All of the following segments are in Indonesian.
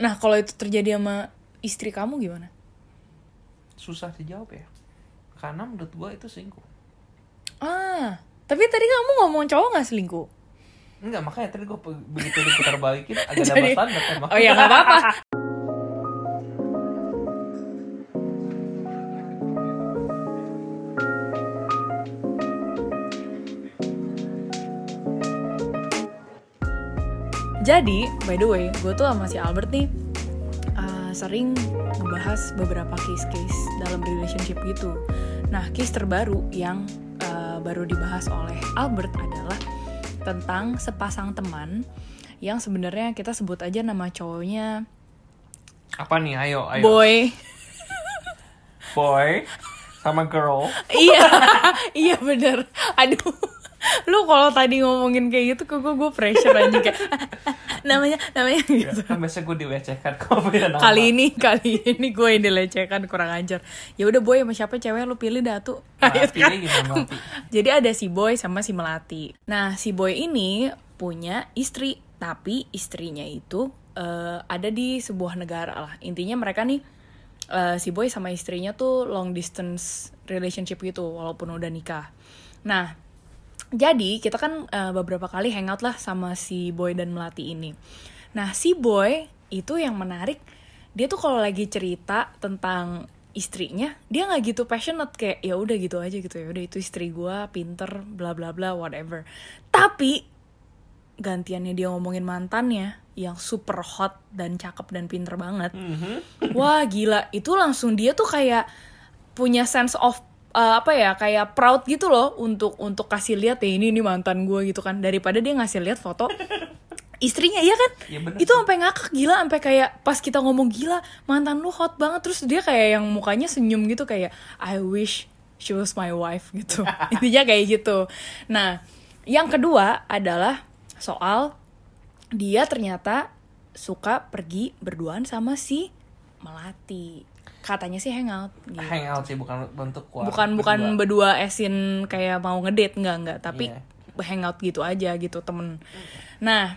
Nah, kalau itu terjadi sama istri kamu gimana? susah dijawab ya karena menurut gua itu selingkuh Ah, tapi tadi kamu ngomong cowok nggak selingkuh? enggak makanya tadi gua pe- begitu diputar balikin agak Jadi- standar emang Oh ya nggak apa-apa. Jadi, by the way, gue tuh sama si Albert nih uh, sering ngebahas beberapa case-case dalam relationship gitu. Nah, case terbaru yang uh, baru dibahas oleh Albert adalah tentang sepasang teman yang sebenarnya kita sebut aja nama cowoknya apa nih ayo ayo Boy. boy sama girl iya, iya bener. Aduh, lu kalau tadi ngomongin kayak gitu, kok gue gue pressure aja kayak namanya namanya Ya, gitu. kan biasa gue dilecehkan Kali ini, kali ini gue yang dilecehkan kurang ajar. Ya udah boy sama siapa cewek lu pilih dah tuh. Nah, pilih gimana? Jadi ada si boy sama si melati. Nah si boy ini punya istri, tapi istrinya itu eh, ada di sebuah negara lah. Intinya mereka nih eh, si boy sama istrinya tuh long distance relationship gitu, walaupun udah nikah. Nah jadi kita kan eh, beberapa kali hangout lah sama si boy dan melati ini. Nah si boy itu yang menarik, dia tuh kalau lagi cerita tentang istrinya, dia nggak gitu passionate kayak ya udah gitu aja gitu ya udah itu istri gua pinter bla bla bla whatever. Tapi gantiannya dia ngomongin mantannya yang super hot dan cakep dan pinter banget. Wah gila, itu langsung dia tuh kayak punya sense of uh, apa ya kayak proud gitu loh untuk untuk kasih lihat ya ini ini mantan gue gitu kan. Daripada dia ngasih lihat foto istrinya iya kan? Iya bener. itu sampai ngakak gila. Sampai kayak pas kita ngomong gila mantan lu hot banget. Terus dia kayak yang mukanya senyum gitu kayak I wish she was my wife gitu. Intinya kayak gitu. Nah yang kedua adalah soal dia ternyata suka pergi berduaan sama si melati katanya sih hangout gitu. hangout sih bukan bentuk kuat bukan bukan berdua esin kayak mau ngedate nggak nggak tapi Iya. hangout gitu aja gitu temen. Nah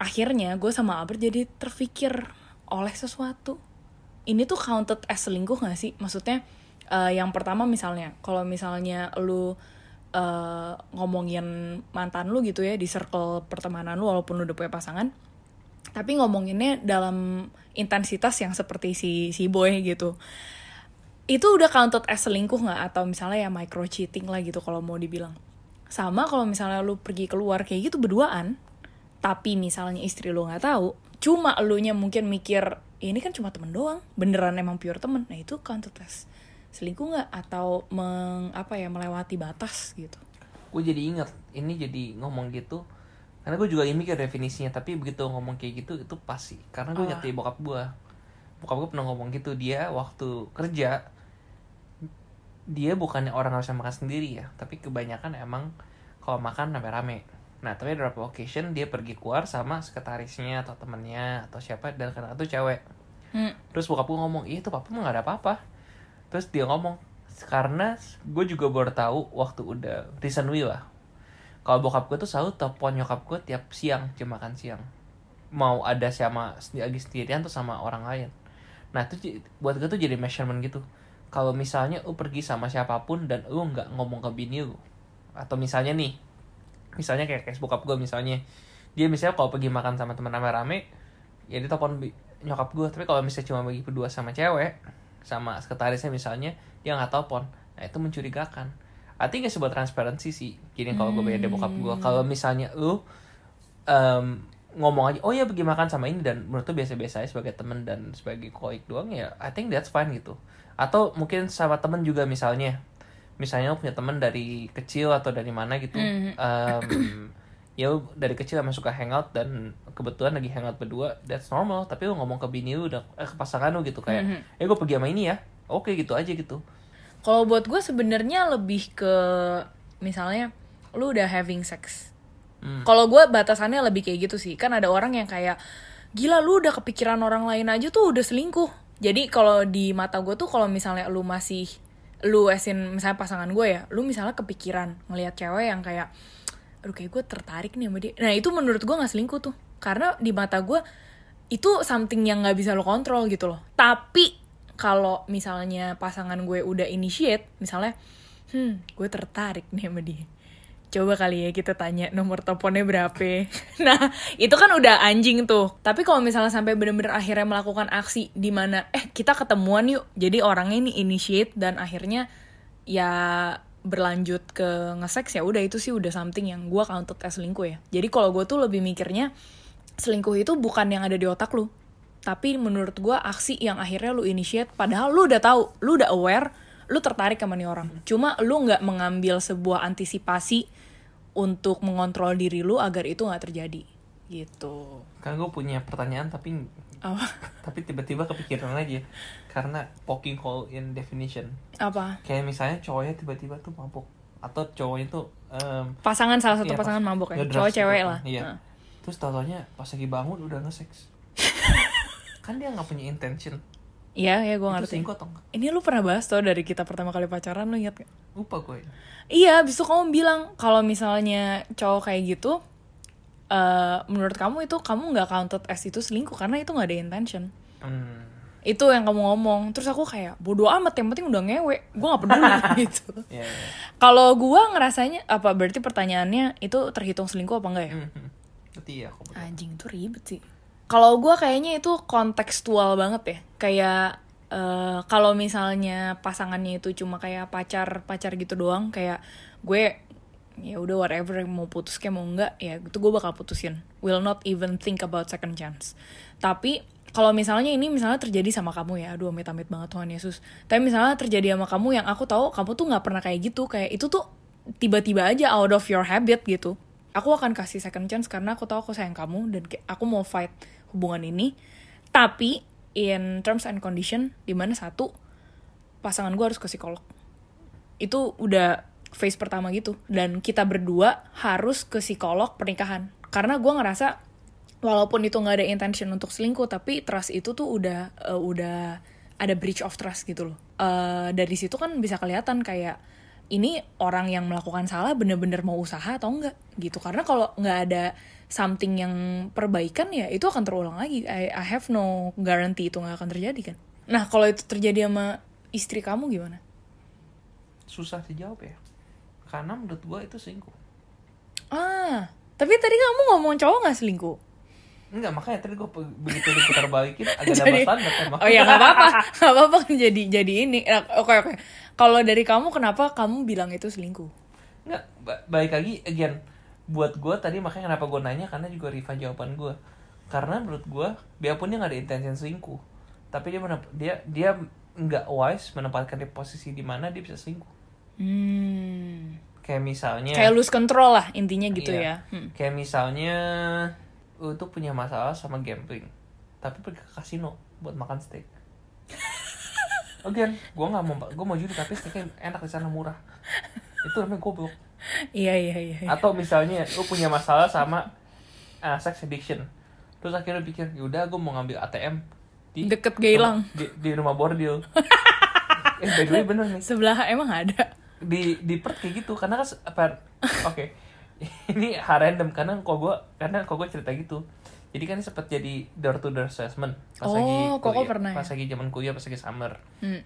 akhirnya gue sama Albert jadi terfikir oleh sesuatu. Ini tuh counted as selingkuh gak sih? Maksudnya eh, yang pertama misalnya kalau misalnya lu eh, ngomongin mantan lu gitu ya di circle pertemanan lu walaupun lu udah punya pasangan tapi ngomonginnya dalam intensitas yang seperti si si boy gitu. Itu udah counted as selingkuh nggak? Atau misalnya ya micro cheating lah gitu kalau mau dibilang. Sama kalau misalnya lu pergi keluar kayak gitu berduaan tapi misalnya istri lu nggak tahu cuma elunya mungkin mikir ini kan cuma temen doang beneran emang pure temen. Nah itu counted as selingkuh nggak? Atau meng apa ya melewati batas gitu. Gue jadi inget ini jadi ngomong gitu karena gue juga mikir definisinya tapi begitu ngomong kayak gitu itu pasti karena gue inget di bokap gue bokap gue pernah ngomong gitu dia waktu kerja dia bukannya orang harus makan sendiri ya tapi kebanyakan emang kalau makan rame-rame nah tapi ada beberapa occasion dia pergi keluar sama sekretarisnya atau temennya atau siapa dan karena itu cewek. Hmm. terus bokap gue ngomong iya tuh papa mah gak ada apa-apa. Terus dia ngomong karena gue juga baru tahu waktu udah recently lah kalau bokap gue tuh selalu telepon nyokap gue tiap siang jam makan siang. Mau ada sama lagi sendirian tuh sama orang lain. Nah itu buat gue tuh jadi measurement gitu. Kalau misalnya lu pergi sama siapa pun dan lu nggak ngomong ke bini lu atau misalnya nih misalnya kayak kayak bokap gue misalnya dia misalnya kalau pergi makan sama teman rame-rame ya dia telepon nyokap gue tapi kalau misalnya cuma bagi berdua sama cewek sama sekretarisnya misalnya dia nggak telepon. Nah itu mencurigakan artinya sebuah transparansi sih. Jadi kalau gue bayar bokap gue kalau misalnya lu em, ngomong aja oh ya pergi makan sama ini dan menurut tuh biasa-biasa aja sebagai temen dan sebagai koik doang ya I think that's fine gitu. Atau mungkin sama temen juga misalnya. Misalnya lu punya temen dari kecil atau dari mana gitu Mhm. em, ya lu dari kecil emang suka hangout dan kebetulan lagi hangout berdua that's normal. Tapi lu ngomong ke bini lu udah eh, ke pasangan lu gitu kayak Mhm. eh gue pergi sama ini ya. Oke gitu aja gitu Kalau buat gue sebenarnya lebih ke misalnya lu udah having sex. Hmm. Kalau gue batasannya lebih kayak gitu sih. Kan ada orang yang kayak gila lu udah kepikiran orang lain aja tuh udah selingkuh. Jadi kalau di mata gue tuh kalau misalnya lu masih lu esin misalnya pasangan gue ya, lu misalnya kepikiran ngelihat cewek yang kayak aduh kayak gue tertarik nih sama dia. Nah, itu menurut gue nggak selingkuh tuh. Karena di mata gue itu something yang nggak bisa lo kontrol gitu loh tapi kalau misalnya pasangan gue udah initiate misalnya hmm gue tertarik nih sama dia. Coba kali ya kita tanya nomor teleponnya berapa. Nah itu kan udah anjing tuh. Tapi kalau misalnya sampai bener-bener akhirnya melakukan aksi di mana eh kita ketemuan yuk. Jadi orangnya ini initiate dan akhirnya ya berlanjut ke nge-sex ya udah itu sih udah something yang gue counted as selingkuh ya. Jadi kalau gue tuh lebih mikirnya selingkuh itu bukan yang ada di otak lu tapi menurut gue aksi yang akhirnya lu initiate padahal lu udah tahu lu udah aware lu tertarik sama nih orang. Cuma lu nggak mengambil sebuah antisipasi untuk mengontrol diri lu agar itu nggak terjadi. Gitu. Kan gue punya pertanyaan tapi apa? tapi tiba-tiba kepikiran aja karena poking hole in definition. Apa? Kayak misalnya cowoknya tiba-tiba tuh mabuk. Atau cowoknya tuh em, pasangan salah satu Iya, pasangan pas- mabuk ya. cowok gitu. cewek lah. Iya. Nah. terus tau-taunya pas lagi bangun udah nge-sex kan dia nggak punya intention iya iya gue itu ngerti selingkuh atau enggak ini lu pernah bahas tau dari kita pertama kali pacaran lu ingat gak? lupa gue Iya, abis itu kamu bilang kalau misalnya cowok kayak gitu, eh menurut kamu itu kamu nggak counted as itu selingkuh karena itu nggak ada intention. hmm. Itu yang kamu ngomong. Terus aku kayak bodoh amat, yang penting udah ngewe. Gue nggak peduli gitu. ya, ya. Kalau gue ngerasanya apa berarti pertanyaannya itu terhitung selingkuh apa enggak ya? Hmm. Berarti ya aku. Anjing tuh ribet sih. Kalau gue kayaknya itu kontekstual banget ya. Kayak eh, kalau misalnya pasangannya itu cuma kayak pacar pacar gitu doang, kayak gue ya udah whatever mau putus kayak mau enggak ya itu gue bakal putusin. Will not even think about second chance. Tapi kalau misalnya ini misalnya terjadi sama kamu ya, aduh amit-amit banget Tuhan Yesus. Tapi misalnya terjadi sama kamu yang aku tahu kamu tuh nggak pernah kayak gitu, kayak itu tuh tiba-tiba aja out of your habit gitu. Aku akan kasih second chance karena aku tahu aku sayang kamu dan aku mau fight hubungan ini. Tapi in terms and condition di mana satu pasangan gue harus ke psikolog. Itu udah phase pertama gitu dan kita berdua harus ke psikolog pernikahan karena gue ngerasa walaupun itu nggak ada intention untuk selingkuh tapi trust itu tuh udah eh, udah ada breach of trust gitu loh Eh, dari situ kan bisa kelihatan kayak ini orang yang melakukan salah bener-bener mau usaha atau enggak gitu karena kalau nggak ada something yang perbaikan ya itu akan terulang lagi. I, I have no guarantee itu nggak akan terjadi kan? Nah kalau itu terjadi sama istri kamu gimana? Susah dijawab ya. Karena menurut gue itu selingkuh. Ah tapi tadi kamu ngomong cowok nggak selingkuh? Enggak makanya tadi gue begitu diputar balikin agak Jadi- standar emang Oh ya nggak apa-apa, nggak apa-apa kan jadi jadi ini. Nah, Oke oke. Kalau dari kamu kenapa kamu bilang itu selingkuh? Nggak, ba- balik lagi again buat gue tadi makanya kenapa gue nanya karena juga Riva jawaban gue karena menurut gue biarpun dia nggak ada intention selingkuh tapi dia menep- dia dia nggak wise menempatkan di posisi di mana dia bisa selingkuh Hmm. kayak misalnya Kayak lose control lah intinya gitu Iya. ya. Hmm. kayak misalnya lu tuh punya masalah sama gambling tapi pergi ke kasino buat makan steak Again, gue nggak mau gue mau judi tapi steaknya enak di sana murah itu namanya goblok Iya iya iya. iya. atau misalnya lu punya masalah sama uh, sex addiction terus akhirnya lu pikir yaudah gue mau ngambil ATM di Deket Geylang. di, di rumah bordil eh by the way bener nih Sebelah emang ada. di di Perth kayak gitu karena kan apa oke ini hal random karena kok gue karena kok gue cerita gitu jadi kan sempat jadi door to door assessment pas Oh, lagi kuliah, pernah ya? pas lagi zaman kuliah pas lagi summer Hmm.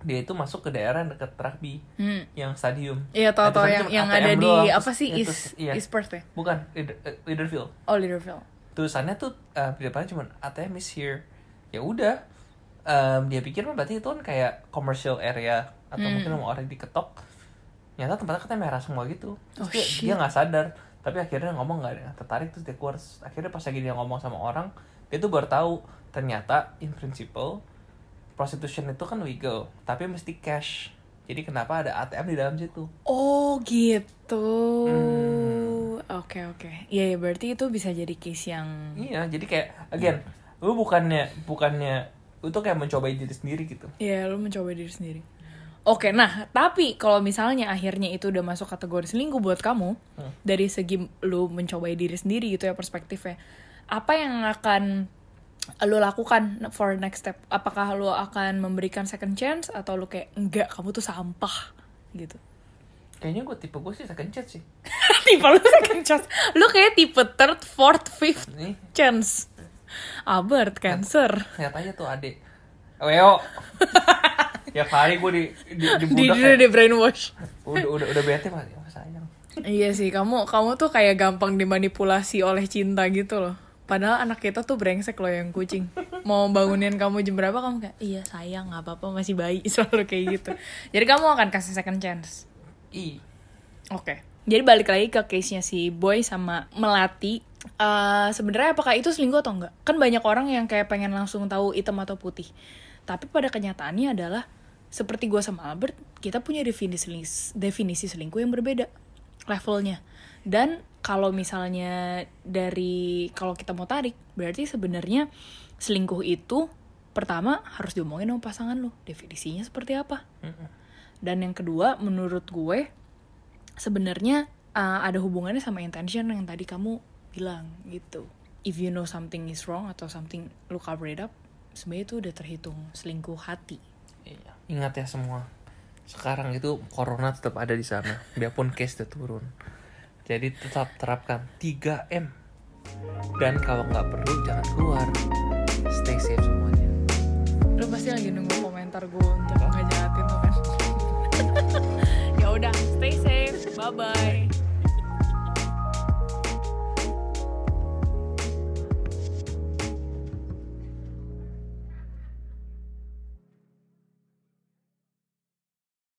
dia itu masuk ke daerah dekat rugby Hmm. yang stadium Iya tau tau Nah, yang yang ATM ada di doang, apa sih East terus- iya. East Perth ya? bukan Leader- eh, Leaderville Oh Leaderville. tulisannya tuh uh, di depannya cuma ATM is here ya udah Em, dia pikir mah berarti itu kan kayak commercial area atau Hmm. mungkin sama orang diketok nyata tempatnya katanya merah semua gitu terus Oh, dia shit. dia nggak sadar tapi akhirnya ngomong nggak ada tertarik terus dia keluar akhirnya pas lagi dia ngomong sama orang dia tuh baru tahu ternyata in principle prostitution itu kan legal tapi mesti cash jadi kenapa ada ATM di dalam situ Oh gitu. Hmm. Oke oke. Iya ya berarti itu bisa jadi case yang. iya jadi kayak again lu bukannya bukannya lu tuh kayak mencobai diri sendiri gitu Iya, lu mencoba diri sendiri. Oke, nah, tapi kalau misalnya akhirnya itu udah masuk kategori selingkuh buat kamu, Hmm. dari segi lu mencobai diri sendiri gitu ya perspektifnya, apa yang akan lu lakukan for next step? Apakah lu akan memberikan second chance atau lu kayak enggak, kamu tuh sampah gitu? Kayaknya gue tipe gue sih second chance sih. tipe lu second chance. Lu kayak tipe third, fourth, fifth Nih, chance. Albert cancer lihat aja tuh adik Weo tiap hari gue di di, di di budak di, di brainwash. Udah udah udah bete pak oh, sayang. Iya sih kamu kamu tuh kayak gampang dimanipulasi oleh cinta gitu loh. Padahal anak kita tuh brengsek loh yang kucing. Mau bangunin kamu jam berapa kamu kayak iya sayang nggak apa-apa masih bayi selalu kayak gitu. Jadi kamu akan kasih second chance? I. Oke. Jadi balik lagi ke case-nya si Boy sama Melati. Eh sebenarnya apakah itu selingkuh atau enggak? Kan banyak orang yang kayak pengen langsung tahu hitam atau putih. Tapi pada kenyataannya adalah seperti gue sama Albert, kita punya definisi definisi selingkuh yang berbeda levelnya. Dan kalau misalnya dari kalau kita mau tarik, berarti sebenarnya selingkuh itu pertama harus diomongin sama pasangan lo. Definisinya seperti apa? Dan yang kedua, menurut gue sebenarnya uh, ada hubungannya sama intention yang tadi kamu bilang gitu. If you know something is wrong atau something lu cover it up, sebenarnya itu udah terhitung selingkuh hati. Iya. ingat ya semua sekarang itu corona tetap ada di sana biarpun case udah turun jadi tetap terapkan 3M dan kalau nggak perlu jangan keluar stay safe semuanya Lu pasti lagi nunggu komentar gue untuk ngejahatin lu kan. ya udah, stay safe. Bye bye.